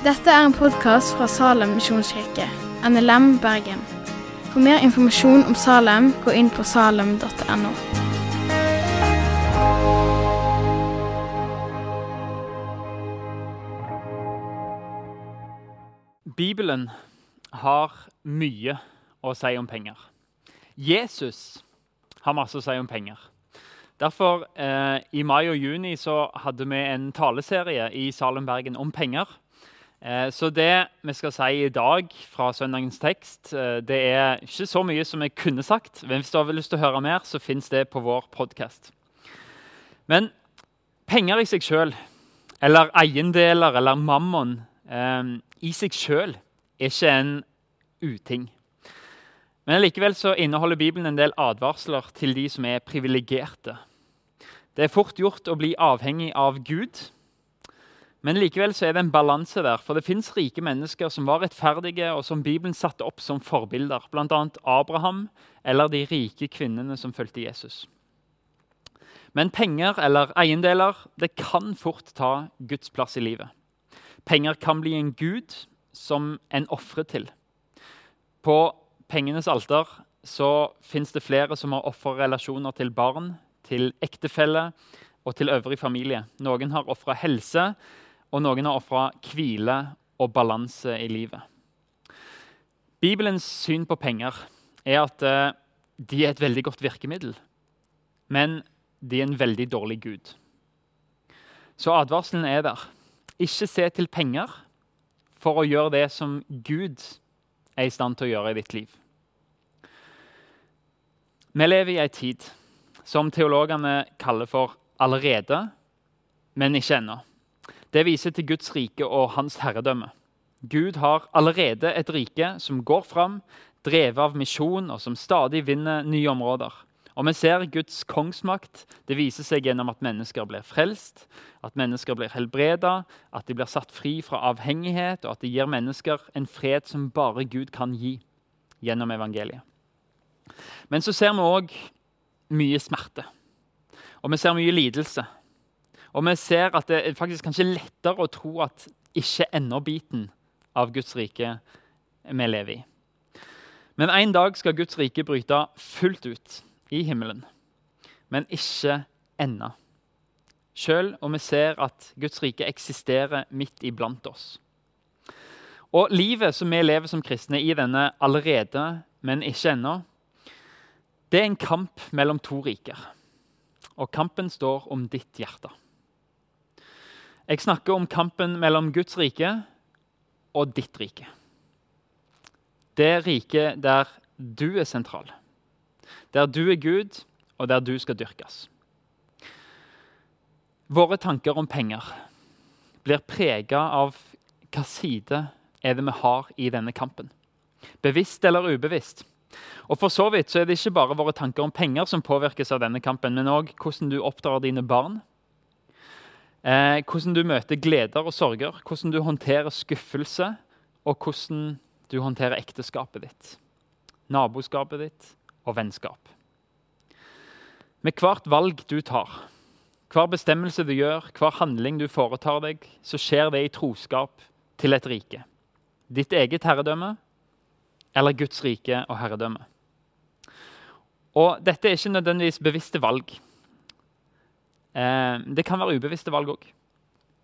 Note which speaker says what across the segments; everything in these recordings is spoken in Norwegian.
Speaker 1: Dette er en podkast fra Salem misjonskirke, NLM Bergen. For mer informasjon om Salem, gå inn på salem.no.
Speaker 2: Bibelen har mye å si om penger. Jesus har masse å si om penger. Derfor, eh, I mai og juni så hadde vi en taleserie i Salem Bergen om penger. Eh, så det vi skal si i dag fra søndagens tekst, eh, det er ikke så mye som jeg kunne sagt. Men hvis du har lyst til å høre mer, så fins det på vår podkast. Men penger i seg sjøl, eller eiendeler eller mammon eh, i seg sjøl, er ikke en uting. Men likevel så inneholder Bibelen en del advarsler til de som er privilegerte. Det er fort gjort å bli avhengig av Gud. Men likevel så er det en balanse der, for det fins rike mennesker som var rettferdige, og som Bibelen satte opp som forbilder, bl.a. Abraham eller de rike kvinnene som fulgte Jesus. Men penger eller eiendeler det kan fort ta Guds plass i livet. Penger kan bli en gud som en ofrer til. På pengenes alter så fins det flere som har offerrelasjoner til barn, til ektefelle og til øvrig familie. Noen har ofra helse, og noen har ofra hvile og balanse i livet. Bibelens syn på penger er at eh, de er et veldig godt virkemiddel, men de er en veldig dårlig gud. Så advarselen er der. Ikke se til penger for å gjøre det som Gud er i stand til å gjøre i ditt liv. Vi lever i ei tid som teologene kaller for 'allerede, men ikke ennå'. Det viser til Guds rike og hans herredømme. Gud har allerede et rike som går fram, drevet av misjon, og som stadig vinner nye områder. Og vi ser Guds kongsmakt. Det viser seg gjennom at mennesker blir frelst, at mennesker blir helbreda, at de blir satt fri fra avhengighet, og at det gir mennesker en fred som bare Gud kan gi gjennom evangeliet. Men så ser vi òg mye smerte. Og vi ser mye lidelse. Og vi ser at det er faktisk kanskje lettere å tro at ikke ender biten av Guds rike vi lever i. Men en dag skal Guds rike bryte fullt ut i himmelen, men ikke ennå. Selv om vi ser at Guds rike eksisterer midt iblant oss. Og livet som vi lever som kristne i denne allerede, men ikke ennå, det er en kamp mellom to riker. Og kampen står om ditt hjerte. Jeg snakker om kampen mellom Guds rike og ditt rike. Det riket der du er sentral. Der du er Gud, og der du skal dyrkes. Våre tanker om penger blir prega av hva side er det vi har i denne kampen. Bevisst eller ubevisst. Og for så vidt så er det ikke bare våre tanker om penger som påvirkes av denne kampen, men òg hvordan du oppdrar dine barn. Eh, hvordan du møter gleder og sorger, hvordan du håndterer skuffelse, og hvordan du håndterer ekteskapet ditt, naboskapet ditt og vennskap. Med hvert valg du tar, hver bestemmelse du gjør, hver handling du foretar deg, så skjer det i troskap til et rike. Ditt eget herredømme eller Guds rike og herredømme. Og dette er ikke nødvendigvis bevisste valg. Eh, det kan være ubevisste valg òg,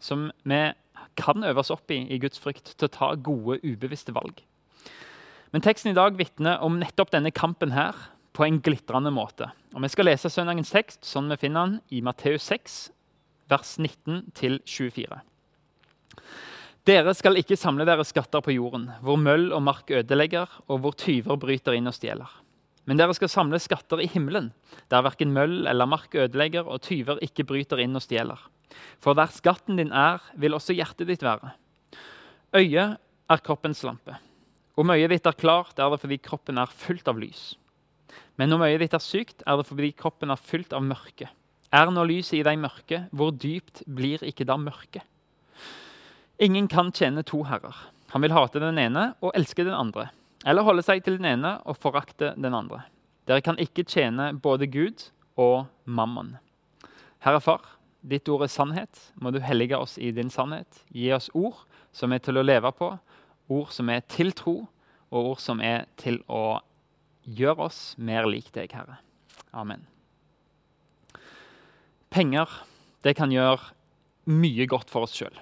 Speaker 2: som vi kan øve oss opp i i Guds frykt til å ta gode, ubevisste valg. Men teksten i dag vitner om nettopp denne kampen her på en glitrende måte. Og Vi skal lese søndagens tekst sånn vi finner den i Matteus 6, vers 19-24. Dere skal ikke samle dere skatter på jorden, hvor møll og mark ødelegger, og hvor tyver bryter inn og stjeler. Men dere skal samle skatter i himmelen, der verken møll eller mark ødelegger, og tyver ikke bryter inn og stjeler. For der skatten din er, vil også hjertet ditt være. Øyet er kroppens lampe. Om øyet ditt er klart, er det fordi kroppen er fullt av lys. Men om øyet ditt er sykt, er det fordi kroppen er fylt av mørke. Er nå lyset i deg mørke, hvor dypt blir ikke da mørket? Ingen kan tjene to herrer. Han vil hate den ene og elske den andre, eller holde seg til den ene og forakte den andre. Dere kan ikke tjene både Gud og mammon. Herre Far, ditt ord er sannhet. Må du hellige oss i din sannhet. Gi oss ord som er til å leve på, ord som er til tro, og ord som er til å gjøre oss mer lik deg, Herre. Amen. Penger det kan gjøre mye godt for oss sjøl.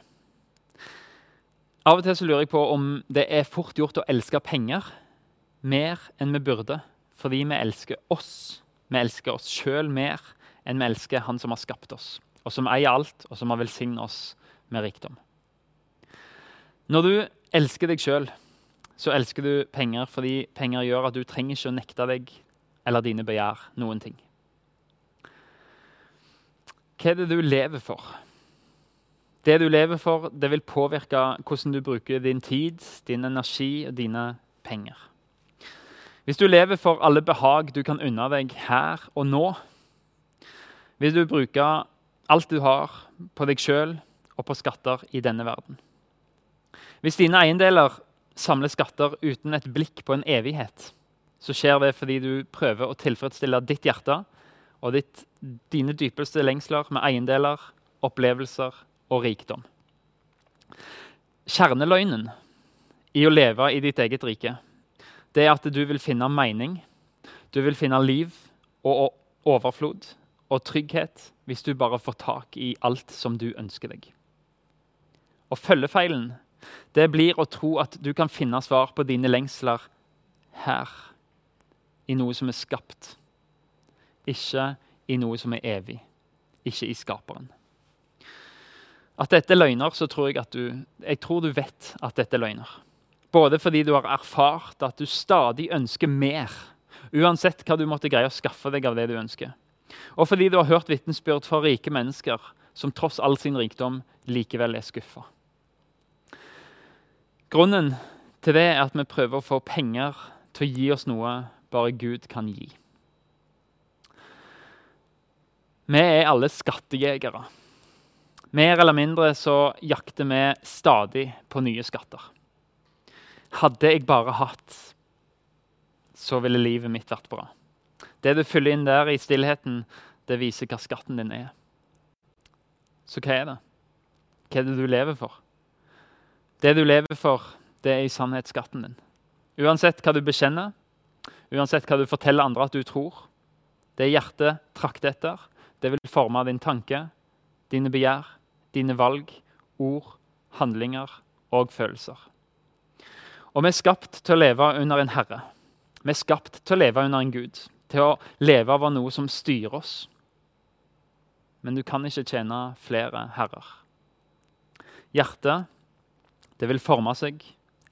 Speaker 2: Av og til så lurer jeg på om det er fort gjort å elske penger mer enn vi burde, fordi vi elsker oss. Vi elsker oss sjøl mer enn vi elsker Han som har skapt oss, og som eier alt, og som har velsignet oss med rikdom. Når du elsker deg sjøl, så elsker du penger fordi penger gjør at du trenger ikke å nekte deg eller dine begjær noen ting. Hva er det du lever for? Det du lever for, det vil påvirke hvordan du bruker din tid, din energi og dine penger. Hvis du lever for alle behag du kan unne deg her og nå, vil du bruke alt du har, på deg sjøl og på skatter i denne verden. Hvis dine eiendeler samler skatter uten et blikk på en evighet, så skjer det fordi du prøver å tilfredsstille ditt hjerte og ditt, dine dypeste lengsler med eiendeler, opplevelser og rikdom. Kjerneløgnen i å leve i ditt eget rike det er at du vil finne mening, du vil finne liv og overflod og trygghet hvis du bare får tak i alt som du ønsker deg. Og følgefeilen det blir å tro at du kan finne svar på dine lengsler her, i noe som er skapt, ikke i noe som er evig, ikke i skaperen. At dette er løgner, så tror jeg at du, jeg tror du vet at dette er løgner. Både fordi du har erfart at du stadig ønsker mer, uansett hva du måtte greie å skaffe deg av det du ønsker. Og fordi du har hørt vitnesbyrd fra rike mennesker som tross all sin rikdom likevel er skuffa. Grunnen til det er at vi prøver å få penger til å gi oss noe bare Gud kan gi. Vi er alle skattejegere. Mer eller mindre så jakter vi stadig på nye skatter. Hadde jeg bare hatt, så ville livet mitt vært bra. Det du fyller inn der i stillheten, det viser hva skatten din er. Så hva er det? Hva er det du lever for? Det du lever for, det er i sannhet skatten din. Uansett hva du bekjenner, uansett hva du forteller andre at du tror, det hjertet trakter etter, det vil forme din tanke, dine begjær, dine valg, ord, handlinger og følelser. Og vi er skapt til å leve under en herre. Vi er skapt til å leve under en Gud. Til å leve over noe som styrer oss. Men du kan ikke tjene flere herrer. Hjertet det vil forme seg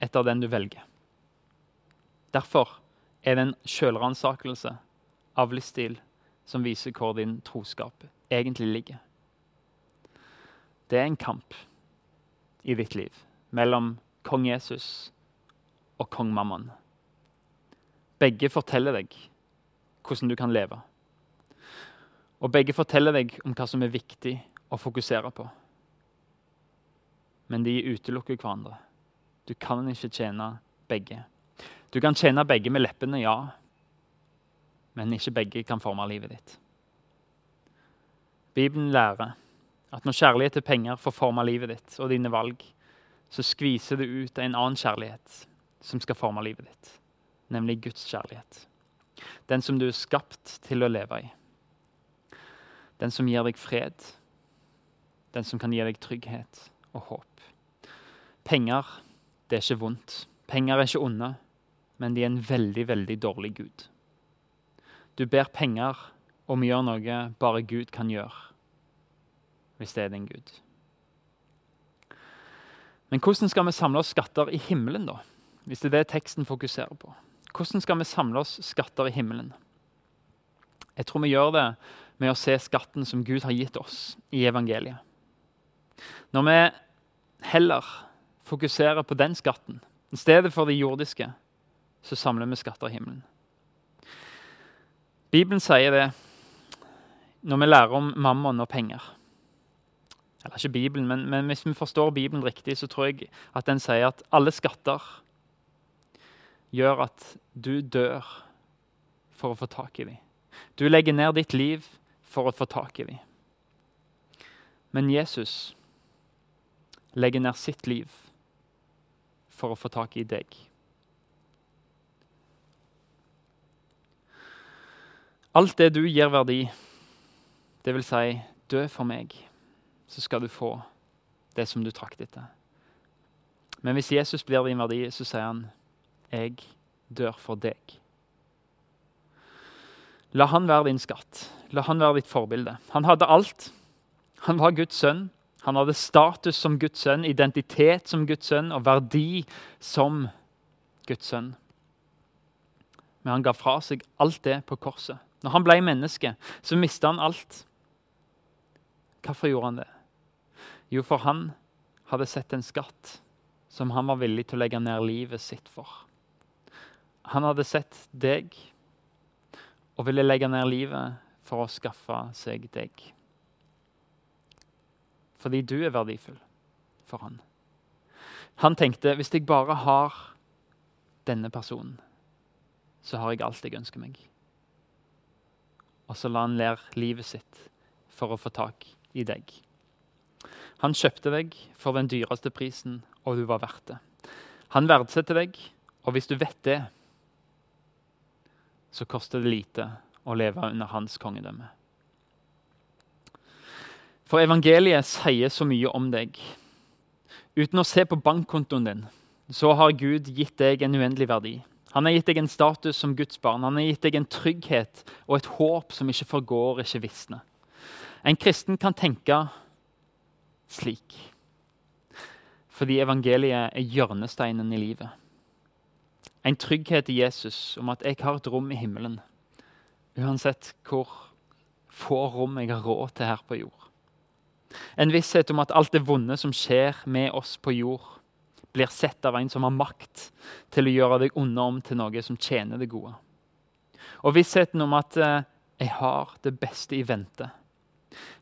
Speaker 2: etter den du velger. Derfor er det en sjølransakelse av livsstil som viser hvor din troskap egentlig ligger. Det er en kamp i ditt liv mellom kong Jesus og kong Mammon. Begge forteller deg hvordan du kan leve. Og begge forteller deg om hva som er viktig å fokusere på. Men de utelukker hverandre. Du kan ikke tjene begge. Du kan tjene begge med leppene, ja, men ikke begge kan forme livet ditt. Bibelen lærer at når kjærlighet til penger får forme livet ditt og dine valg, så skviser det ut en annen kjærlighet som skal forme livet ditt, nemlig Guds kjærlighet. Den som du er skapt til å leve i. Den som gir deg fred. Den som kan gi deg trygghet og håp. Penger, det er ikke vondt. Penger er ikke onde, men de er en veldig, veldig dårlig gud. Du ber penger om å gjøre noe bare Gud kan gjøre hvis det er din Gud. Men hvordan skal vi samle oss skatter i himmelen, da? Hvis det er det teksten fokuserer på. Hvordan skal vi samle oss skatter i himmelen? Jeg tror vi gjør det med å se skatten som Gud har gitt oss i evangeliet. Når vi heller fokuserer på den skatten i stedet for det jordiske, så samler vi skatter i himmelen. Bibelen sier det når vi lærer om mammon og penger. Eller ikke Bibelen, men, men, hvis vi forstår Bibelen riktig, så tror jeg at den sier at alle skatter gjør at du dør for å få tak i dem. Du legger ned ditt liv for å få tak i dem. Men Jesus legger ned sitt liv for å få tak i deg. Alt det du gir verdi, det vil si dø for meg, så skal du få det som du trakk etter. Men hvis Jesus blir din verdi, så sier han, 'Jeg dør for deg'. La han være din skatt. La han være ditt forbilde. Han hadde alt. Han var Guds sønn. Han hadde status som Guds sønn, identitet som Guds sønn og verdi som Guds sønn. Men han ga fra seg alt det på korset. Når han ble menneske, så mista han alt. Hvorfor gjorde han det? Jo, for han hadde sett en skatt som han var villig til å legge ned livet sitt for. Han hadde sett deg og ville legge ned livet for å skaffe seg deg. Fordi du er verdifull for han. Han tenkte hvis jeg bare har denne personen, så har jeg alt jeg ønsker meg. Og så la han lære livet sitt for å få tak i deg. Han kjøpte deg for den dyreste prisen, og du var verdt det. Han verdsetter deg, og hvis du vet det, så koster det lite å leve under hans kongedømme. For evangeliet sier så mye om deg. Uten å se på bankkontoen din, så har Gud gitt deg en uendelig verdi. Han har gitt deg en status som Guds barn. Han har gitt deg en trygghet og et håp som ikke forgår, ikke visner. En kristen kan tenke slik. Fordi evangeliet er hjørnesteinen i livet. En trygghet i Jesus om at jeg har et rom i himmelen. Uansett hvor få rom jeg har råd til her på jord. En visshet om at alt det vonde som skjer med oss på jord, blir sett av en som har makt til å gjøre deg onde om til noe som tjener det gode. Og vissheten om at eh, jeg har det beste i vente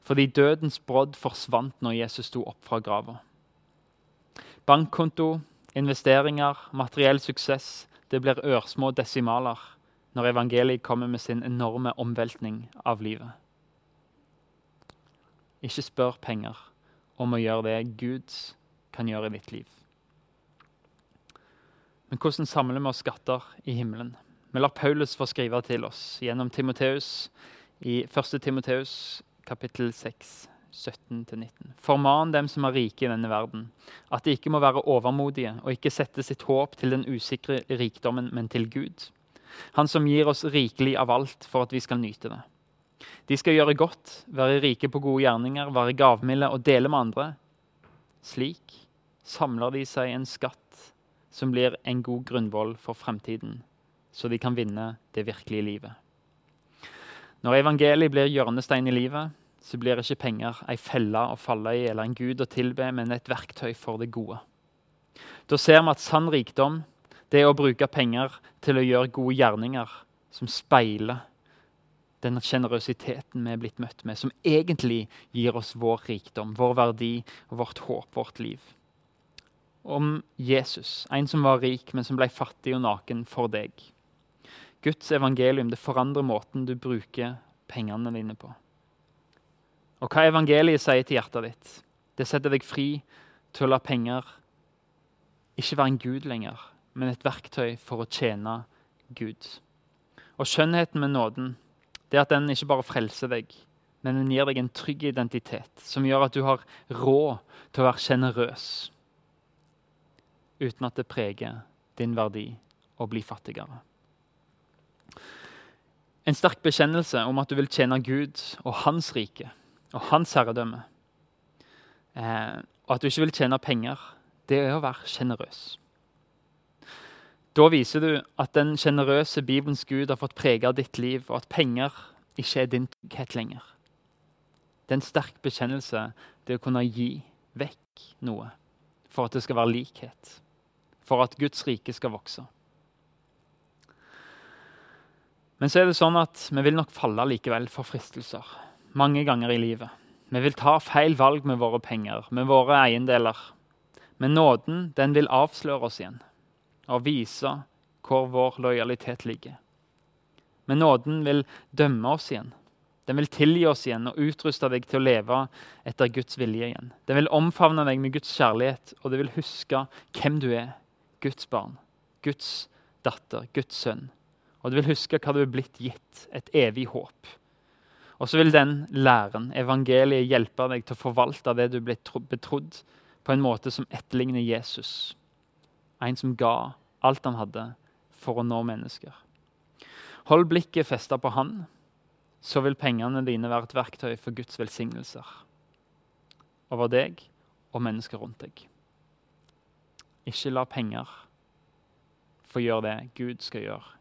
Speaker 2: fordi dødens brodd forsvant når Jesus sto opp fra grava. Bankkonto, investeringer, materiell suksess det blir ørsmå desimaler når evangeliet kommer med sin enorme omveltning av livet. Ikke spør penger om å gjøre det Gud kan gjøre i ditt liv. Men hvordan samler vi oss skatter i himmelen? Vi lar Paulus få skrive til oss gjennom Timoteus i 1. Timoteus kapittel 6, 17-19. Forman dem som er rike i denne verden, at de ikke må være overmodige og ikke sette sitt håp til den usikre rikdommen, men til Gud. Han som gir oss rikelig av alt for at vi skal nyte det. De skal gjøre godt, være rike på gode gjerninger, være gavmilde og dele med andre. Slik samler de seg en skatt som blir en god grunnvoll for fremtiden, så de kan vinne det virkelige livet. Når evangeliet blir hjørnestein i livet, så blir ikke penger ei felle å falle i eller en gud å tilbe, men et verktøy for det gode. Da ser vi at sann rikdom det er å bruke penger til å gjøre gode gjerninger som speiler den sjenerøsiteten vi er blitt møtt med, som egentlig gir oss vår rikdom, vår verdi vårt håp, vårt liv. Om Jesus, en som var rik, men som ble fattig og naken for deg. Guds evangelium det forandrer måten du bruker pengene dine på. Og hva evangeliet sier til hjertet ditt, det setter deg fri til å la penger ikke være en gud lenger, men et verktøy for å tjene Gud. Og skjønnheten med nåden det er at den ikke bare frelser deg, men den gir deg en trygg identitet som gjør at du har råd til å være sjenerøs uten at det preger din verdi å bli fattigere. En sterk bekjennelse om at du vil tjene Gud og Hans rike og hans herredømme. Eh, og at du ikke vil tjene penger, det er å være sjenerøs. Da viser du at den sjenerøse Bibelens Gud har fått prege ditt liv, og at penger ikke er din trygghet lenger. Det er en sterk bekjennelse det å kunne gi vekk noe for at det skal være likhet, for at Guds rike skal vokse. Men så er det sånn at vi vil nok falle likevel for fristelser mange ganger i livet. Vi vil ta feil valg med våre penger, med våre eiendeler. Men nåden den vil avsløre oss igjen og vise hvor vår lojalitet ligger. Men nåden vil dømme oss igjen. Den vil tilgi oss igjen og utruste deg til å leve etter Guds vilje igjen. Den vil omfavne deg med Guds kjærlighet, og det vil huske hvem du er, Guds barn, Guds datter, Guds sønn. Og du vil huske hva du er blitt gitt, et evig håp. Og så vil den læren, evangeliet, hjelpe deg til å forvalte det du er blitt betrodd, på en måte som etterligner Jesus. En som ga alt han hadde for å nå mennesker. Hold blikket festa på han, så vil pengene dine være et verktøy for Guds velsignelser over deg og mennesker rundt deg. Ikke la penger få gjøre det Gud skal gjøre